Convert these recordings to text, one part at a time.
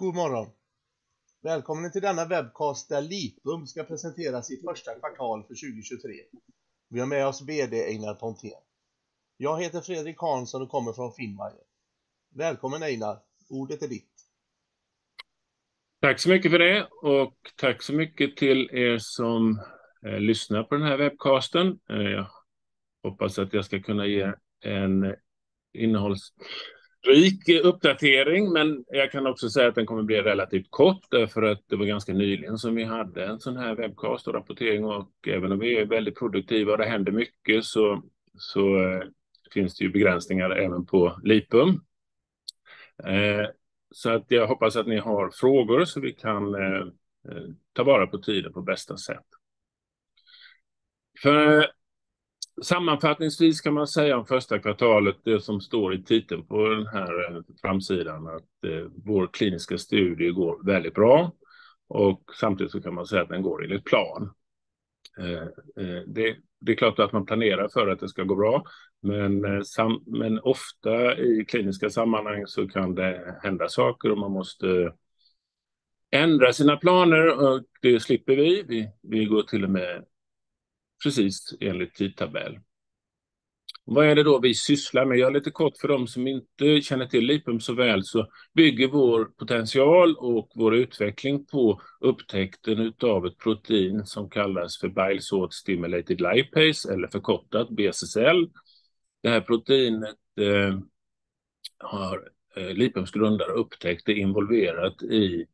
God morgon! Välkommen till denna webcast där Lipum ska presentera sitt första kvartal för 2023. Vi har med oss VD Einar Pontén. Jag heter Fredrik Hansson och kommer från Finnmajer. Välkommen Einar, ordet är ditt. Tack så mycket för det och tack så mycket till er som eh, lyssnar på den här webbcasten. Eh, jag hoppas att jag ska kunna ge en innehålls rik uppdatering, men jag kan också säga att den kommer bli relativt kort därför att det var ganska nyligen som vi hade en sån här webbcast och rapportering och även om vi är väldigt produktiva och det händer mycket så, så eh, finns det ju begränsningar även på Lipum. Eh, så att jag hoppas att ni har frågor så vi kan eh, eh ta vara på tiden på bästa sätt. För sammanfattningsvis kan man säga om första kvartalet, det som står i titeln på den här eh, framsidan, att eh, vår kliniska studie går väldigt bra och samtidigt så kan man säga att den går enligt plan. Eh, eh, det, det, är klart att man planerar för att det ska gå bra, men, eh, sam, men ofta i kliniska sammanhang så kan det hända saker och man måste ändra sina planer och det slipper vi. Vi, vi går till och med precis enligt tidtabell. Vad är det då vi sysslar med? Jag lite kort för dem som inte känner till Lipum så väl så bygger vår potential och vår utveckling på upptäckten av ett protein som kallas för Bile Salt Stimulated Lipase eller förkortat BSSL. Det här proteinet eh, har eh, Lipums grundare upptäckt är involverat i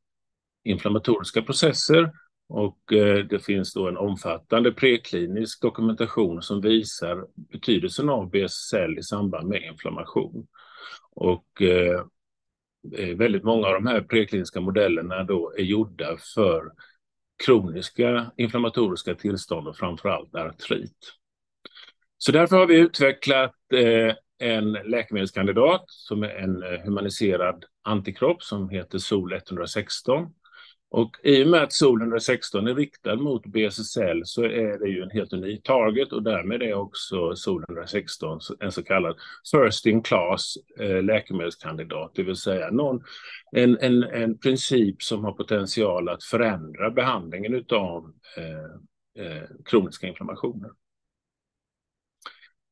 inflammatoriska processer och eh, det finns då en omfattande preklinisk dokumentation som visar betydelsen av BSL i samband med inflammation. Och eh, eh, väldigt många av de här prekliniska modellerna då är gjorda för kroniska inflammatoriska tillstånd och framförallt artrit. Så därför har vi utvecklat en läkemedelskandidat som är en humaniserad antikropp som heter SOL 116 och i och med att Sol 116 är riktad mot BSSL så är det ju en helt unik target och därmed är också Sol 116 en så kallad first in class eh, läkemedelskandidat, det vill säga någon, en, en, en princip som har potential att förändra behandlingen av eh, eh, kroniska inflammationer.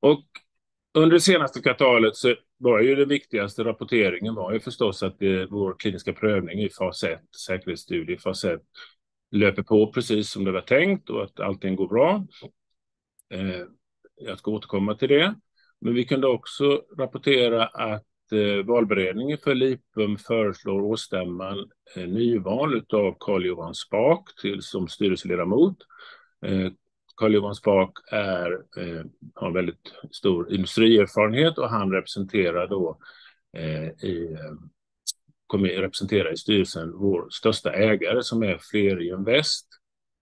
Och under det senaste kvartalet så var ju den viktigaste rapporteringen var ju förstås att det, vår kliniska prövning i fas 1, säkerhetsstudie i fas 1, löper på precis som det var tänkt och att allting går bra. Eh, jag ska återkomma till det. Men vi kunde också rapportera att eh, valberedningen för Lipum föreslår årsstämman eh, nyval av Carl-Johan Spak till som styrelseledamot. Eh, Eh, Carl-Johan Spak är, eh, har väldigt stor industrierfarenhet och han representerar då eh, i, eh, kommer representera i styrelsen vår största ägare som är Flerinvest.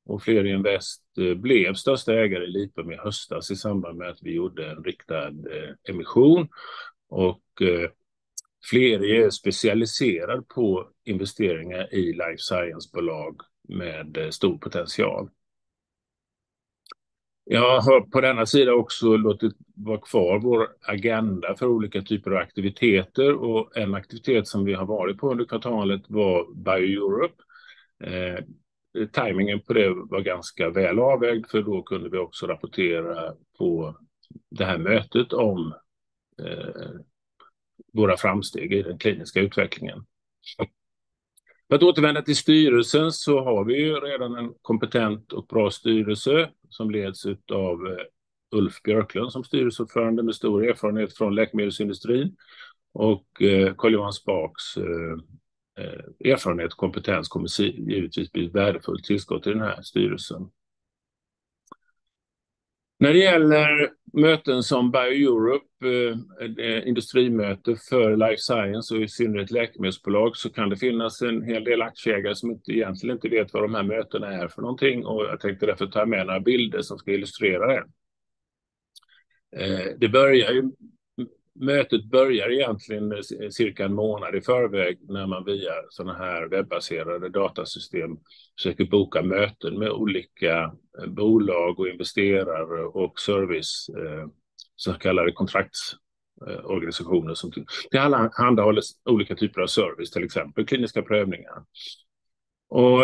Och Flerinvest eh, blev största ägare i Lipum i höstas i samband med att vi gjorde en riktad eh, emission. Och eh, Fleri är specialiserad på investeringar i life science-bolag med eh, stor potential. Jag har på denna sida också låtit vara kvar vår agenda för olika typer av aktiviteter och en aktivitet som vi har varit på under kvartalet var BioEurope. Eh, timingen på det var ganska väl avvägd för då kunde vi också rapportera på det här mötet om eh, våra framsteg i den kliniska utvecklingen. För att återvända till styrelsen så har vi ju redan en kompetent och bra styrelse som leds av eh, Ulf Björklund som styrelseordförande med stor erfarenhet från läkemedelsindustrin och eh, Carl-Johan Spaks eh, erfarenhet och kompetens kommer givetvis bli ett värdefullt tillskott i den här styrelsen. När det gäller möten som BioEurope, eh, eh, industrimöte för life science och i synnerhet läkemedelsbolag så kan det finnas en hel del aktieägare som inte, egentligen inte vet vad de här mötena är för någonting och jag tänkte därför ta med några bilder som ska illustrera det. Eh, det börjar ju mötet börjar egentligen cirka en månad i förväg när man via sådana här webbaserade datasystem försöker boka möten med olika eh, bolag och investerare och service, eh, så kallade kontraktsorganisationer eh, som tillhandahåller olika typer av service, till exempel kliniska prövningar. Och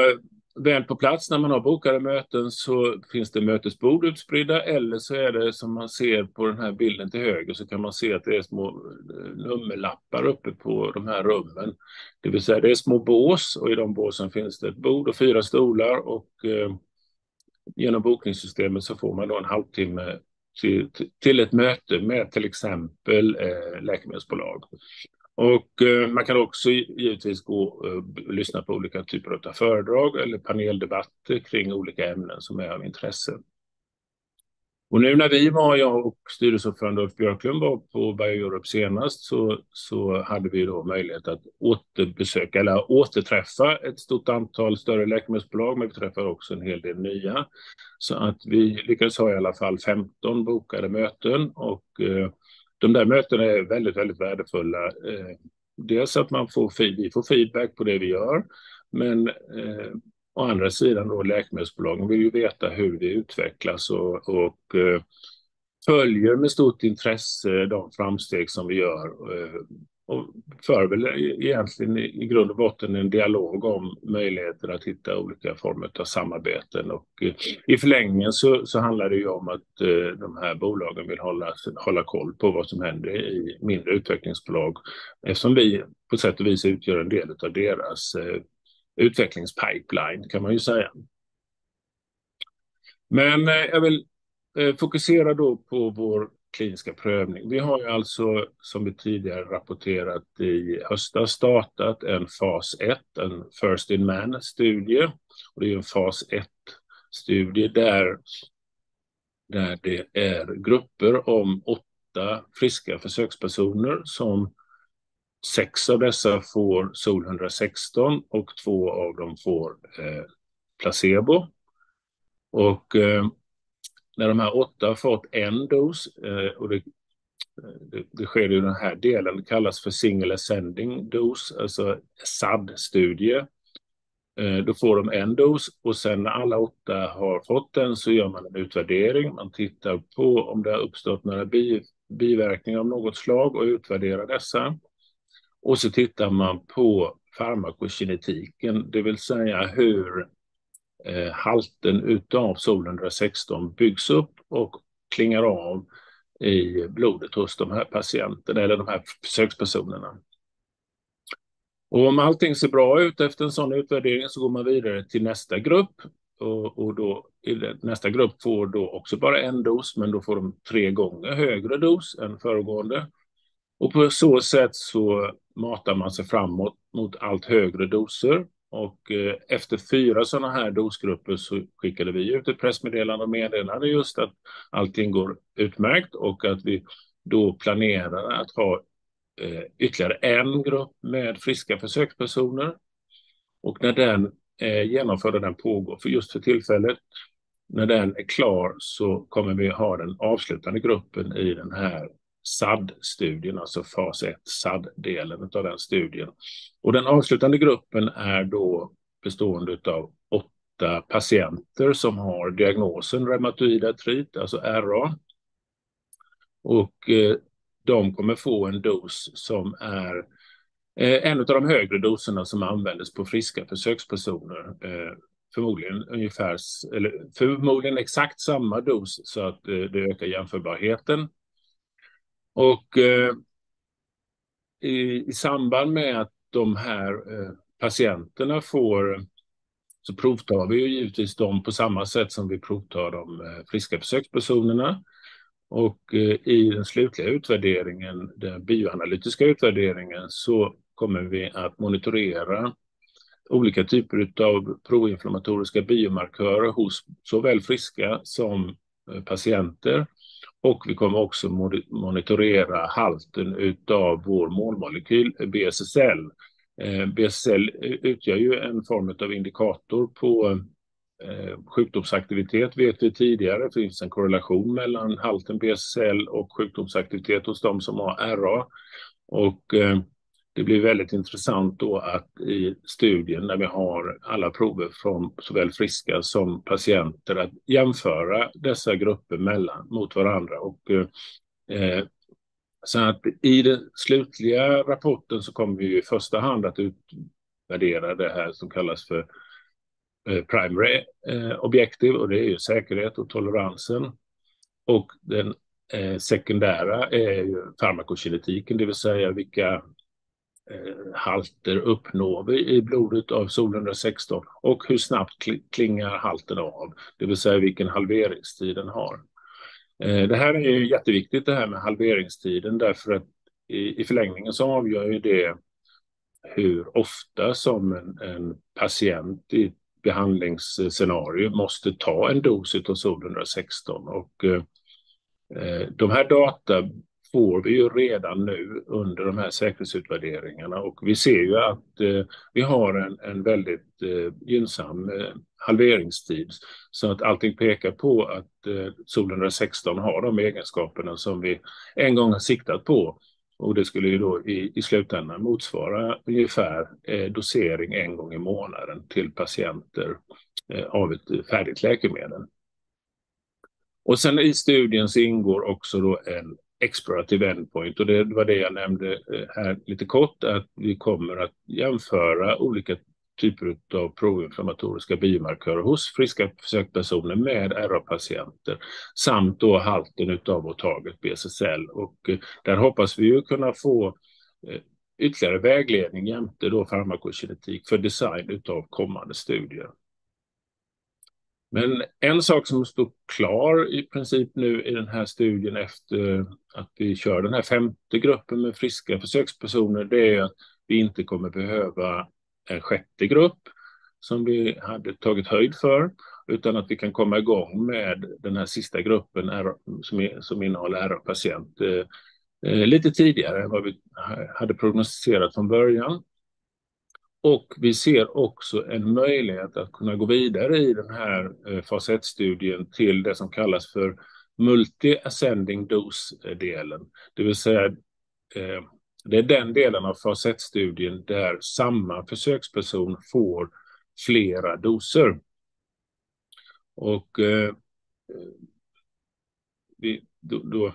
väl på plats när man har bokade möten så finns det mötesbord utspridda eller så är det som man ser på den här bilden till höger så kan man se att det är små eh, nummerlappar uppe på de här rummen. Det vill säga det är små bås och i de båsen finns det ett bord och fyra stolar och eh, genom bokningssystemet så får man då en halvtimme till, till ett möte med till exempel eh, läkemedelsbolag. Och eh, man kan också givetvis gå och lyssna på olika typer av föredrag eller paneldebatter kring olika ämnen som är av intresse. Och nu när vi var, jag och styrelseordförande Ulf Björklund var på BioEurope senast så, så hade vi då möjlighet att återbesöka eller återträffa ett stort antal större läkemedelsbolag, men vi träffade också en hel del nya. Så att vi lyckades ha i alla fall 15 bokade möten och eh, de där mötena är väldigt, väldigt värdefulla. Eh, dels att man får, vi får feedback på det vi gör, men eh, å andra sidan då läkemedelsbolagen vill ju veta hur det utvecklas och, och eh, följer med stort intresse de framsteg som vi gör eh, och för väl e-, egentligen i grund och botten en dialog om möjligheter att hitta olika former av samarbeten. Och eh, i förlängningen så, så handlar det ju om att eh, de här bolagen vill hålla, hålla koll på vad som händer i mindre utvecklingsbolag eftersom vi på sätt och vis utgör en del av deras eh, utvecklingspipeline kan man ju säga. Men eh, jag vill eh, fokusera då på vår kliniska prövning. Vi har ju alltså, som vi tidigare rapporterat i höstas, startat en fas 1, en First in Man-studie. Och det är en fas 1-studie där, där det är grupper om åtta friska försökspersoner som sex av dessa får SOL 116 och två av dem får eh, placebo. Och eh, när de här åtta har fått en dos, eh, och det, eh, det, det sker i den här delen, det kallas för single ascending dos, alltså SAD-studie. Eh, då får de en dos och sen när alla åtta har fått den så gör man en utvärdering. Man tittar på om det har uppstått några bi, biverkningar av något slag och utvärderar dessa. Och så tittar man på farmakokinetiken, det vill säga hur eh, halten utav solen 116 byggs upp och klingar av i blodet hos de här patienterna eller de här försökspersonerna. Och om allting ser bra ut efter en sån utvärdering så går man vidare till nästa grupp och, och då nästa grupp får då också bara en dos, men då får de tre gånger högre dos än föregående. Och på så sätt så matar man sig framåt mot allt högre doser och eh, efter fyra sådana här dosgrupper så skickade vi ut ett pressmeddelande och meddelade just att allting går utmärkt och att vi då planerar att ha eh, ytterligare en grupp med friska försökspersoner. Och när den eh, är den pågår för just för tillfället, när den är klar så kommer vi ha den avslutande gruppen i den här SAD-studien, alltså fas 1, SAD-delen av den studien. Och den avslutande gruppen är då bestående av åtta patienter som har diagnosen reumatoid artrit, alltså RA. Och eh, de kommer få en dos som är eh, en av de högre doserna som användes på friska försökspersoner. Eh, förmodligen ungefär, eller förmodligen exakt samma dos så att eh, det ökar jämförbarheten och eh, i, i, samband med att de här eh, patienterna får så provtar vi ju givetvis dem på samma sätt som vi provtar de eh, friska försökspersonerna. Och eh, i den slutliga utvärderingen, den bioanalytiska utvärderingen, så kommer vi att monitorera olika typer av proinflammatoriska biomarkörer hos såväl friska som eh, patienter och vi kommer också monitorera halten av vår målmolekyl BSSL. Eh, BSSL utgör ju en form av indikator på eh, sjukdomsaktivitet vet vi tidigare. Det finns en korrelation mellan halten BSSL och sjukdomsaktivitet hos de som har RA. Och eh, det blir väldigt intressant då att i studien när vi har alla prover från såväl friska som patienter att jämföra dessa grupper mellan, mot varandra och eh, Så att i den slutliga rapporten så kommer vi i första hand att utvärdera det här som kallas för eh, primary eh, objective och det är ju säkerhet och toleransen. Och den eh, sekundära är ju farmakokinetiken, det vill säga vilka Eh, halter uppnår vi i blodet av sol 116 och hur snabbt klingar halten av, det vill säga vilken halveringstid den har. Eh, det här är ju jätteviktigt det här med halveringstiden därför att i, i förlängningen så avgör ju det hur ofta som en, en patient i behandlingsscenario måste ta en dos av sol 116 och eh, eh, de här data får vi ju redan nu under de här säkerhetsutvärderingarna. Och vi ser ju att eh, vi har en, en väldigt eh, gynnsam eh, halveringstid. Så att allting pekar på att eh, Sol 116 har de egenskaperna som vi en gång har siktat på. Och det skulle ju då i, i slutändan motsvara ungefär eh, dosering en gång i månaden till patienter eh, av ett färdigt läkemedel. Och sen i studien så ingår också då en explorative endpoint och det var det jag nämnde eh, här lite kort att vi kommer att jämföra olika typer av proinflammatoriska biomarkörer hos friska försökspersoner med RA-patienter samt då halten av åtaget BSSL och eh, där hoppas vi ju kunna få eh, ytterligare vägledning jämte då farmakokinetik för design av kommande studier. Men en sak som står klar i princip nu i den här studien efter att vi kör den här femte gruppen med friska försökspersoner, det är att vi inte kommer behöva en sjätte grupp som vi hade tagit höjd för, utan att vi kan komma igång med den här sista gruppen som, som innehåller RA-patient eh, eh, lite tidigare än vad vi hade prognostiserat från början. Och vi ser också en möjlighet att kunna gå vidare i den här eh, fas 1-studien till det som kallas för multi-ascending dose-delen. Det vill säga, eh, det är den delen av fas 1-studien där samma försöksperson får flera doser. Och eh, eh vi, då, då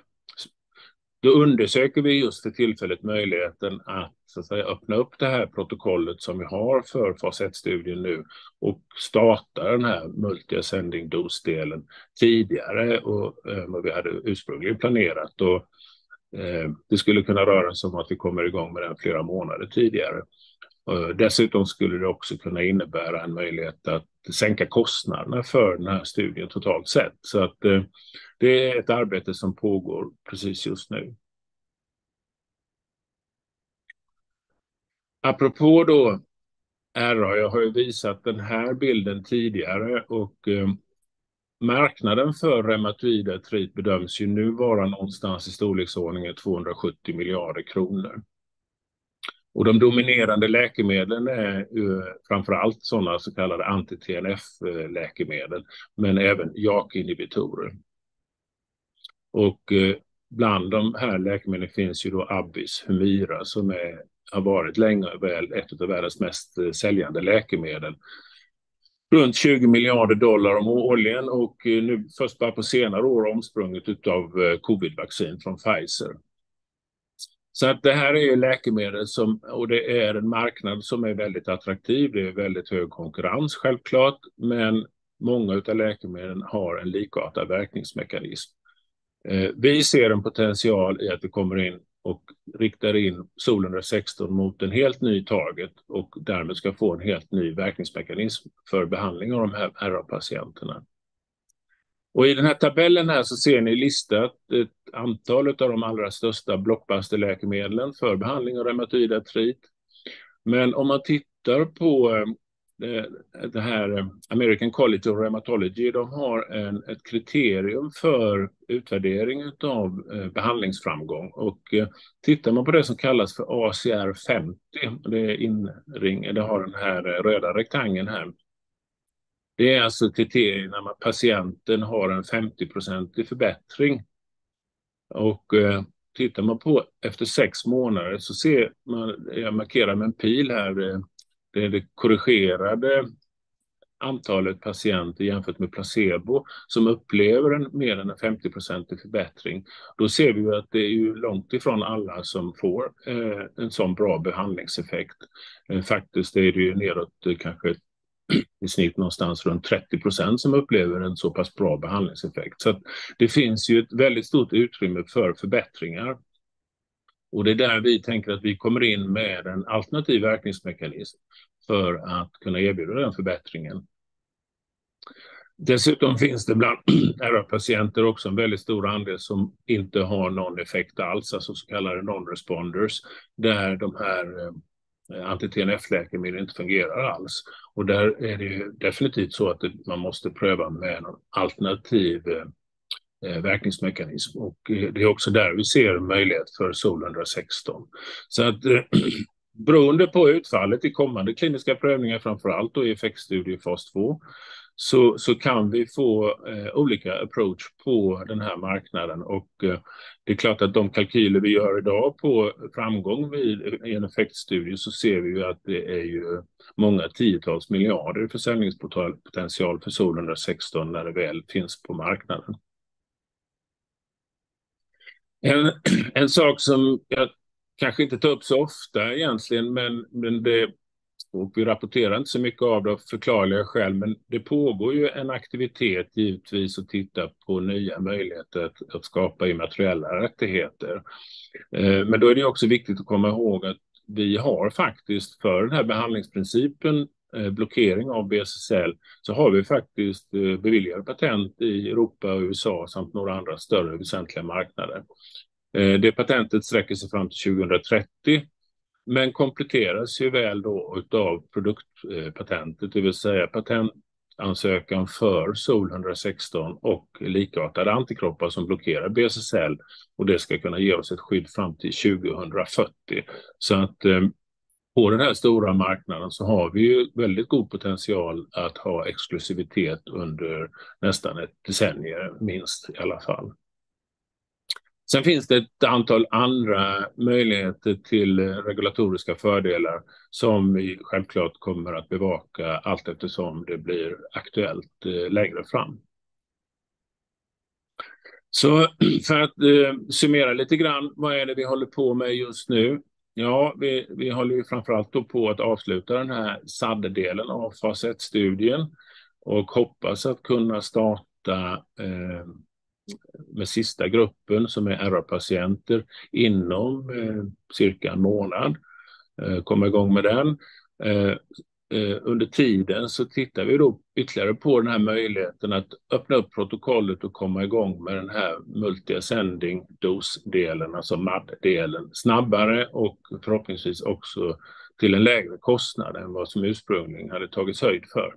då undersöker vi just för tillfället möjligheten att, så att säga, öppna upp det här protokollet som vi har för fas 1-studien nu och starta den här multi-ascending dos-delen tidigare och, eh, vad vi hade ursprungligen planerat. Och, eh, det skulle kunna röra sig om att vi kommer igång med den flera månader tidigare. Eh, dessutom skulle det också kunna innebära en möjlighet att sänka kostnaderna för den här studien totalt sett. Så att eh, det är ett arbete som pågår precis just nu. Apropå då RA, jag har ju visat den här bilden tidigare och eh, marknaden för reumatoid artrit bedöms ju nu vara någonstans i storleksordningen 270 miljarder kronor. Och de dominerande läkemedlen är framför allt sådana så kallade anti-TNF-läkemedel, eh, men även JAK-inhibitorer. Och eh, bland de här läkemedlen finns ju då Abbis Humira som är, har varit länge väl ett av världens mest eh, säljande läkemedel. Runt 20 miljarder dollar om årligen och nu först bara på senare år omsprunget av covid-vaccin från Pfizer. Så att det här är ju läkemedel som, och det är en marknad som är väldigt attraktiv. Det är väldigt hög konkurrens självklart, men många av läkemedlen har en likartad verkningsmekanism. Eh, vi ser en potential i att vi kommer in och riktar in Sol 116 mot en helt ny target och därmed ska få en helt ny verkningsmekanism för behandling av de här RA-patienterna. Och i den här tabellen här så ser ni listat ett antal av de allra största blockbusterläkemedlen för behandling av reumatoid artrit. Men om man tittar på eh, det här eh, American College of Rheumatology, de har en, ett kriterium för utvärdering av eh, behandlingsframgång. Och tittar man på det som kallas för ACR 50, det inring, det har den här röda rektangeln här, det är alltså kriterierna att patienten har en 50-procentig förbättring. Och eh, tittar man på efter sex månader så ser man, jag markerar med en pil här, eh, det är det korrigerade antalet patienter jämfört med placebo som upplever en mer än en 50-procentig förbättring, då ser vi att det är ju långt ifrån alla som får eh, en sån bra behandlingseffekt. Eh, faktiskt är det ju neråt eh, kanske i snitt någonstans runt 30 procent som upplever en så pass bra behandlingseffekt. Så det finns ju ett väldigt stort utrymme för förbättringar. Och det är där vi tänker att vi kommer in med en alternativ verkningsmekanism för att kunna erbjuda den förbättringen. Dessutom finns det bland RA-patienter också en väldigt stor andel som inte har någon effekt alls, alltså så kallade non-responders, där de här eh, Eh, anti-TNF-läkemedel inte fungerar alls. Och där är det ju definitivt så att man måste pröva med en alternativ eh, eh, verkningsmekanism och eh, det är också där vi ser möjlighet för SOL 116. Så att beroende på utfallet i kommande kliniska prövningar, framför allt då i effektstudie fas 2, så, så kan vi få eh, olika approach på den här marknaden och eh, det är klart att de kalkyler vi gör idag på framgång vid, i en effektstudie så ser vi ju att det är ju många tiotals miljarder i försäljningspotential för SOL 116 när det väl finns på marknaden. En, en sak som jag kanske inte tar upp så ofta egentligen, men, men det och vi rapporterar inte så mycket av det av förklarliga skäl, men det pågår ju en aktivitet givetvis att titta på nya möjligheter att, att skapa immateriella rättigheter. Eh, men då är det också viktigt att komma ihåg att vi har faktiskt för den här behandlingsprincipen eh, blockering av BSSL så har vi faktiskt eh, beviljade patent i Europa och USA samt några andra större väsentliga marknader. Det patentet sträcker sig fram till 2030 men kompletteras ju väl då av produktpatentet, det vill säga patentansökan för SOL 116 och likartade antikroppar som blockerar BSSL och det ska kunna ge oss ett skydd fram till 2040. Så att eh, på den här stora marknaden så har vi ju väldigt god potential att ha exklusivitet under nästan ett decennium minst i alla fall. Sen finns det ett antal andra möjligheter till regulatoriska fördelar som vi självklart kommer att bevaka allt eftersom det blir aktuellt eh, längre fram. Så för att eh, summera lite grann, vad är det vi håller på med just nu? Ja, vi, vi håller ju framförallt då på att avsluta den här SAD-delen av fas 1-studien och hoppas att kunna starta eh, med sista gruppen som är RA-patienter inom eh, cirka en månad. Eh, komma igång med den. Eh, eh, under tiden så tittar vi då ytterligare på den här möjligheten att öppna upp protokollet och komma igång med den här multi-ascending dos-delen, alltså MAD-delen, snabbare och förhoppningsvis också till en lägre kostnad än vad som ursprungligen hade tagits höjd för.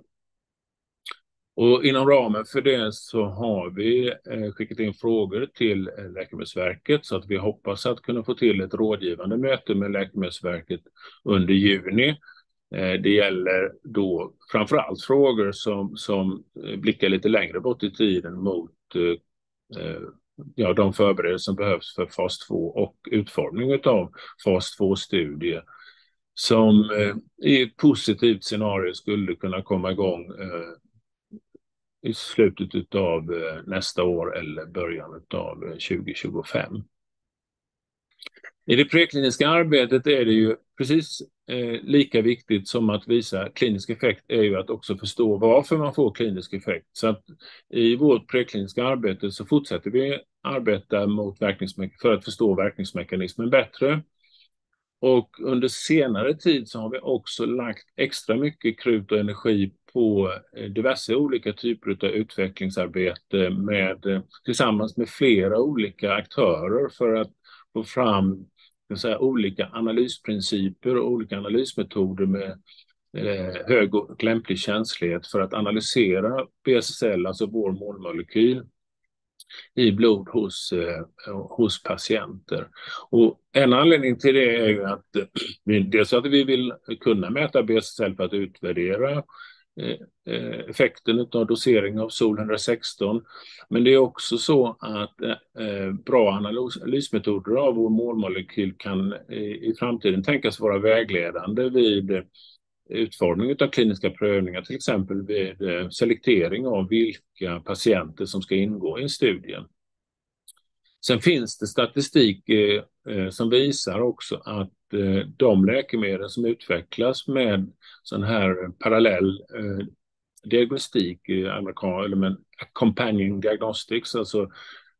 Och inom ramen för det så har vi eh, skickat in frågor till Läkemedelsverket så att vi hoppas att kunna få till ett rådgivande möte med Läkemedelsverket under juni. Eh, det gäller då framför allt frågor som, som blickar lite längre bort i tiden mot eh, ja, de förberedelser som behövs för fas 2 och utformning av fas 2-studier som i ett positivt scenario skulle kunna komma igång i slutet av eh, nästa år eller början av 2025. Eh, I det prekliniska arbetet är det ju precis eh, lika viktigt som att visa klinisk effekt är ju att också förstå varför man får klinisk effekt. Så att i vårt prekliniska arbete så fortsätter vi arbeta mot för att förstå verkningsmekanismen bättre. Och under senare tid så har vi också lagt extra mycket krut och energi på eh, diverse olika typer av utvecklingsarbete med, eh, tillsammans med flera olika aktörer för att få fram säga, olika analysprinciper och olika analysmetoder med eh, hög och lämplig känslighet för att analysera BSSL, alltså vår målmolekyl, i blod hos, eh, hos patienter. Och en anledning till det är ju att eh, dels att vi vill kunna mäta BSSL för att utvärdera eh, effekten av dosering av SOL 116. Men det är också så att bra analysmetoder av vår målmolekyl kan i framtiden tänkas vara vägledande vid utformning av kliniska prövningar, till exempel vid eh, selektering av vilka patienter som ska ingå i studien. Sen finns det statistik eh, eh, som visar också att de läkemedel som utvecklas med sån här parallell diagnostik, eller med companion diagnostics, alltså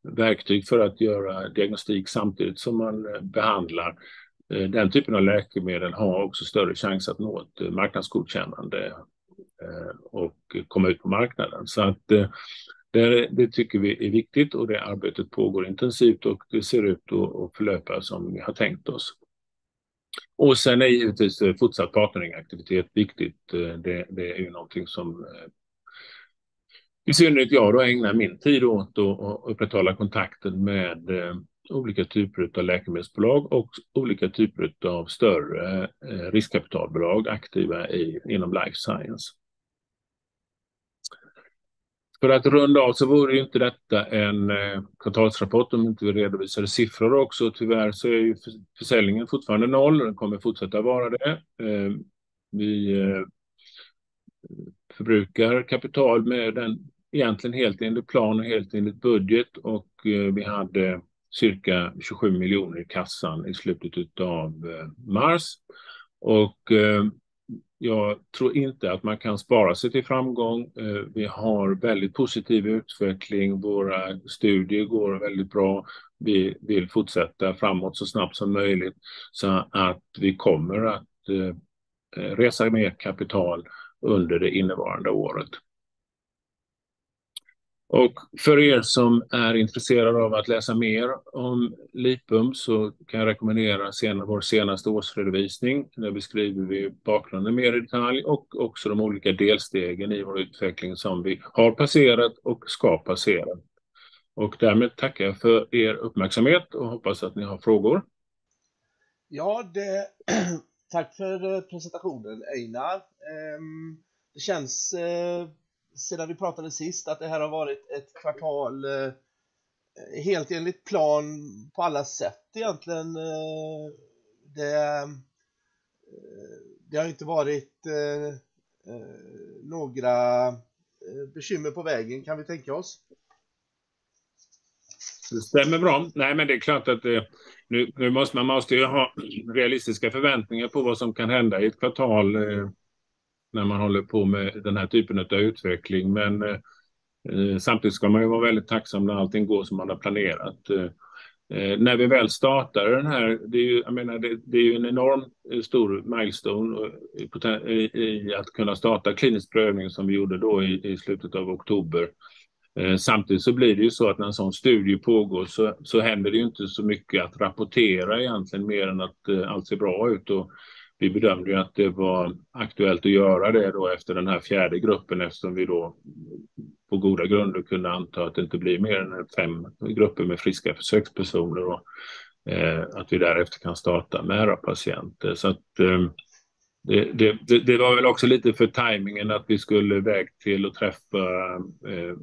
verktyg för att göra diagnostik samtidigt som man behandlar. Eh, den typen av läkemedel har också större chans att nå ett eh, marknadsgodkännande eh, och komma ut på marknaden. Så att det tycker vi är viktigt och det arbetet pågår intensivt och det ser ut att förlöpa som vi har tänkt oss. Och sen är givetvis fortsatt partneringaktivitet viktigt. Det är ju någonting som i synnerhet jag då ägnar min tid åt att upprätthålla kontakten med olika typer av läkemedelsbolag och olika typer av större eh, riskkapitalbolag aktiva inom life science. För att runda av så vore ju inte detta en eh, kvartalsrapport om inte vi redovisade siffror också. Tyvärr så är ju försäljningen fortfarande noll och den kommer fortsätta vara det. Eh, vi förbrukar kapital med den egentligen helt enligt plan och helt enligt budget och vi hade cirka 27 miljoner i kassan i slutet av eh, mars. Och eh, Jag tror inte att man kan spara sig till framgång. Eh, vi har väldigt positiv utveckling. Våra studier går väldigt bra. Vi vill fortsätta framåt så snabbt som möjligt så att vi kommer att resa mer kapital under det innevarande året. För er som är intresserade av att läsa mer om Lipum så kan jag rekommendera vår senaste årsredovisning. Där beskriver vi bakgrunden mer i detalj och också de olika delstegen i vår utveckling som vi har passerat och ska passera. Därmed tackar jag för er uppmärksamhet och hoppas att ni har frågor. Ja, tack för eh, presentationen, Einar. Ehm, det känns eh, sedan vi pratade sist att det här har varit ett kvartal eh, helt enligt plan på alla sätt egentligen. Eh, eh, det har inte varit några bekymmer på vägen, kan vi tänka oss. Det stämmer bra. Nej, men det är klart att nu måste man ha realistiska förväntningar på vad som kan hända i ett kvartal när man håller på med den här typen av utveckling. Men eh, eh, samtidigt ska man ju vara väldigt tacksam när allting går som man har planerat. Eh, när vi väl startar den här, det är ju, jag menar, det är ju en enormt stor milestone i att kunna starta klinisk prövning som vi gjorde då i slutet av oktober. Samtidigt så blir det ju så att när en sån studie pågår så händer det ju inte så mycket att rapportera egentligen mer än att allt ser bra ut. Vi bedömde ju att det var aktuellt att göra det då efter den här fjärde gruppen eftersom vi då på goda grunder kunde anta att det inte blir mer än fem grupper med friska försökspersoner och eh, att vi därefter kan starta med era patienter. Så att eh, det var väl också lite för tajmingen att vi skulle iväg till att träffa, eh,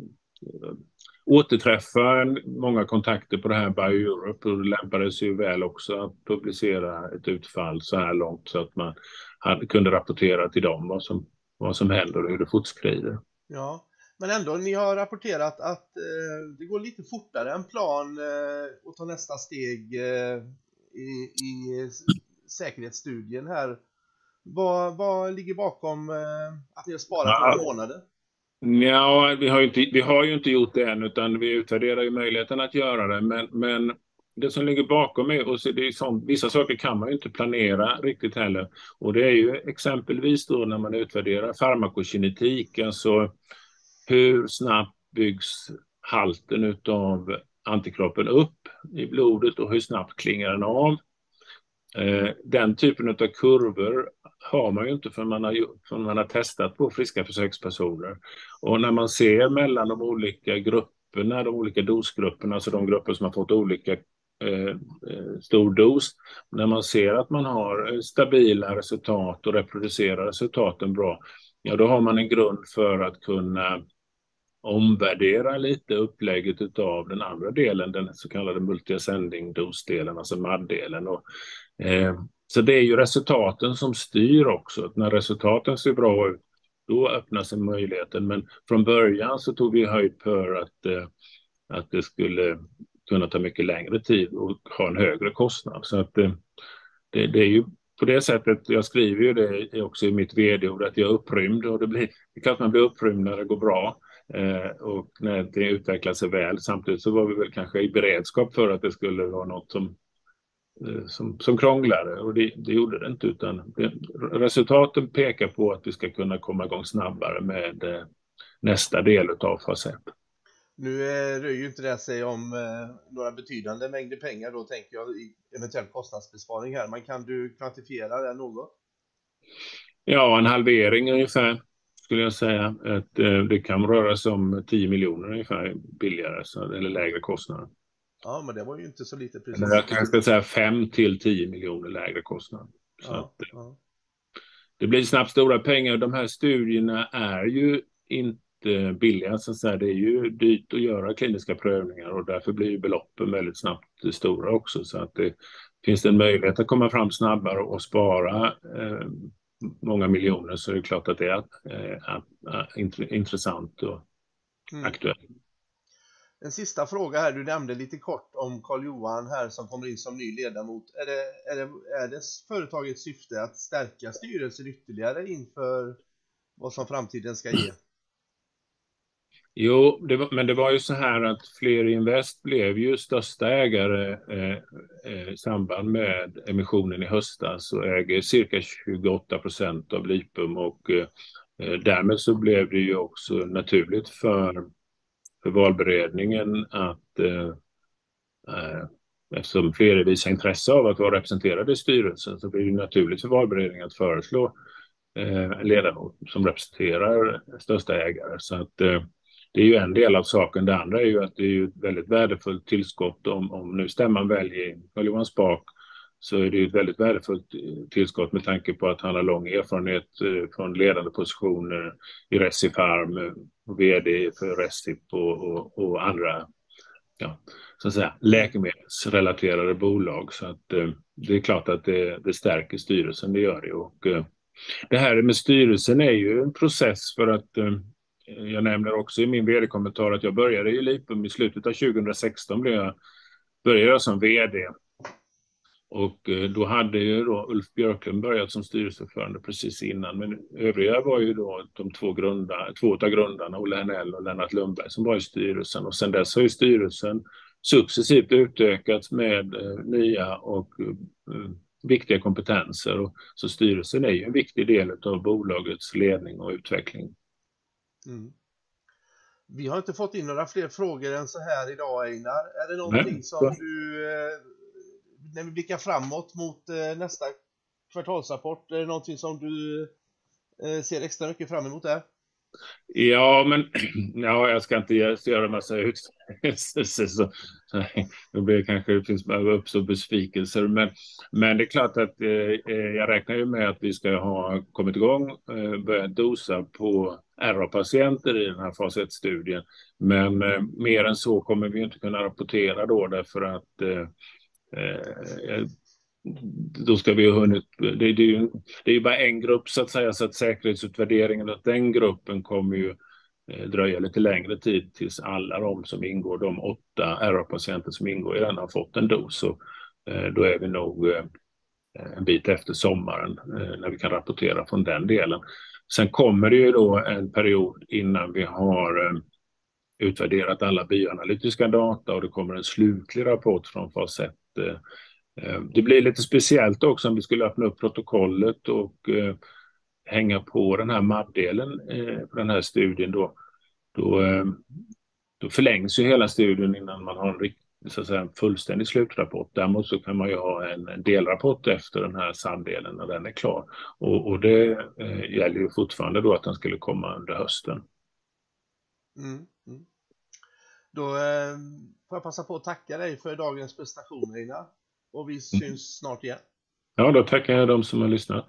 återträffa många kontakter på det här BioEurope och det lämpade sig ju väl också att publicera ett utfall så här långt så att man kunde rapportera till dem vad som händer och hur det fortskrider. Ja, men ändå, ni har rapporterat att det går lite fortare än plan att ta nästa steg i säkerhetsstudien här. Vad ligger bakom att ni har sparat några månader? Ja, vi har ju inte gjort det än utan vi utvärderar ju möjligheten att göra det. Men det som ligger bakom är, och det är sånt, vissa saker kan man ju inte planera riktigt heller. Och det är ju exempelvis då när man utvärderar farmakokinetik, alltså hur snabbt byggs halten av antikroppen upp i blodet och hur snabbt klingar den av. Eh, den typen av kurvor har man ju inte förrän man har testat på friska försökspersoner. Och när man ser mellan de olika grupperna, de olika dosgrupperna, alltså de grupper som har fått olika eh, eh, stor dos, när man ser att man har stabila resultat och reproducerar resultaten bra, ja då har man en grund för att kunna omvärdera lite upplägget av den andra delen, den så kallade multi-ascending dosdelen, alltså MAD-delen. Eh, så det är ju resultaten som styr också. När resultaten ser bra ut, då öppnar sig möjligheten. Men från början så tog vi höjd för att, eh, att det skulle kunna ta mycket längre tid och ha en högre kostnad. Så att eh, det, det är ju på det sättet, jag skriver ju det också i mitt vd-ord, att jag är upprymd och det, blir, det är klart man blir upprymd när det går bra och när det utvecklar sig väl. Samtidigt så var vi väl kanske i beredskap för att det skulle vara något som, eh, som, som krånglade och det, det gjorde det inte utan det, resultaten pekar på att vi ska kunna komma igång snabbare med eh, nästa del av fas 1. Nu eh, rör ju inte det sig om eh, några betydande mängder pengar då tänker jag i eventuell kostnadsbesparing här, men kan du kvantifiera det något? Ja, en halvering ungefär skulle jag säga. Att, eh, det kan röra sig om 10 miljoner ungefär billigare så, eller lägre kostnader. Ja, men det var ju inte så lite precis. Eller jag kanske ska säga 5 till 10 miljoner lägre kostnad. Så Ja, att, ja. det blir snabbt stora pengar. De här studierna är ju inte billiga, så att säga. Det är ju dyrt att göra kliniska prövningar och därför blir ju beloppen väldigt snabbt stora också. Så att det finns det en möjlighet att komma fram snabbare och spara eh, många miljoner så är det klart att det är eh, intressant och Mm. aktuellt. En sista fråga här, du nämnde lite kort om Karl-Johan här som kommer in som ny ledamot. Är det, är det, är det företagets syfte att stärka styrelsen ytterligare inför vad som framtiden ska ge? Jo, det var, men det var ju så här att Flerinvest blev ju största ägare eh, eh, i samband med emissionen i höstas och äger cirka 28 procent av Lipum och eh, eh, därmed så blev det ju också naturligt för, för valberedningen att eh, eh, eftersom Fler visar intresse av att vara representerade i styrelsen så blir det naturligt för valberedningen att föreslå eh, en ledamot som representerar största ägare. Så att eh, det är ju en del av saken. Det andra är ju att det är ju ett väldigt värdefullt tillskott om, om nu stämman väljer Carl-Johan Spak så är det ju ett väldigt värdefullt eh, tillskott med tanke på att han har lång erfarenhet eh, från ledande positioner eh, i Recifarm, vd för Recip och, och, och andra ja, så att säga, läkemedelsrelaterade bolag. Så att det är klart att det, det stärker styrelsen, det gör det. Och, det här med styrelsen är ju en process för att jag nämner också i min vd-kommentar att jag började i Lipum i slutet av 2016 blev jag, började jag som vd. Och eh, då hade ju då Ulf Björklund börjat som styrelseordförande precis innan. Men övriga var ju då de två, grunda, två av grundarna, Olle Hernell och Lennart Lundberg, som var i styrelsen. Och sedan dess har ju styrelsen successivt utökats med eh, nya och eh, viktiga kompetenser. Så styrelsen är ju en viktig del av bolagets ledning och utveckling. Mm. Vi har inte fått in några fler frågor än så här idag Einar. Är det någonting Nej. som du, eh, när vi blickar framåt mot eh, nästa kvartalsrapport, är det någonting som du eh, ser extra mycket fram emot där? Ja, men ja, jag ska inte göra- en massa utfästelser. Så, så, då blir det kanske det finns uppstå besvikelser. Men, men det är klart att eh, eh, jag räknar ju med att vi ska ha kommit igång, eh, börjat dosa på RA-patienter i den här fas 1-studien. Men eh, mer än så kommer vi inte kunna rapportera då därför att eh, eh, då ska vi ha hunnit, det, det, är ju, det är ju bara en grupp så att säga, så att säkerhetsutvärderingen av den gruppen kommer ju eh, dröja lite längre tid tills alla de som ingår, de åtta RA-patienter som ingår i den har fått en dos. Så, eh, då är vi nog eh, en bit efter sommaren när vi kan rapportera från den delen. Sen kommer det ju då en period innan vi har utvärderat alla bioanalytiska data och det kommer en slutlig rapport från fas 1 Eh, det blir lite speciellt också om vi skulle öppna upp protokollet och eh, hänga på den här MAD-delen eh, på den här studien då. Då, då förlängs ju hela studien innan man har en så att säga, en fullständig slutrapport. Däremot så kan man ju ha en, delrapport efter den här SAM-delen när den är klar. Och, och det eh, gäller ju fortfarande då att den skulle komma under hösten. Mm. Mm. Då eh, får jag passa på att tacka dig för dagens presentation Einar. Och vi syns snart igen. Ja, då tackar jag de som har lyssnat.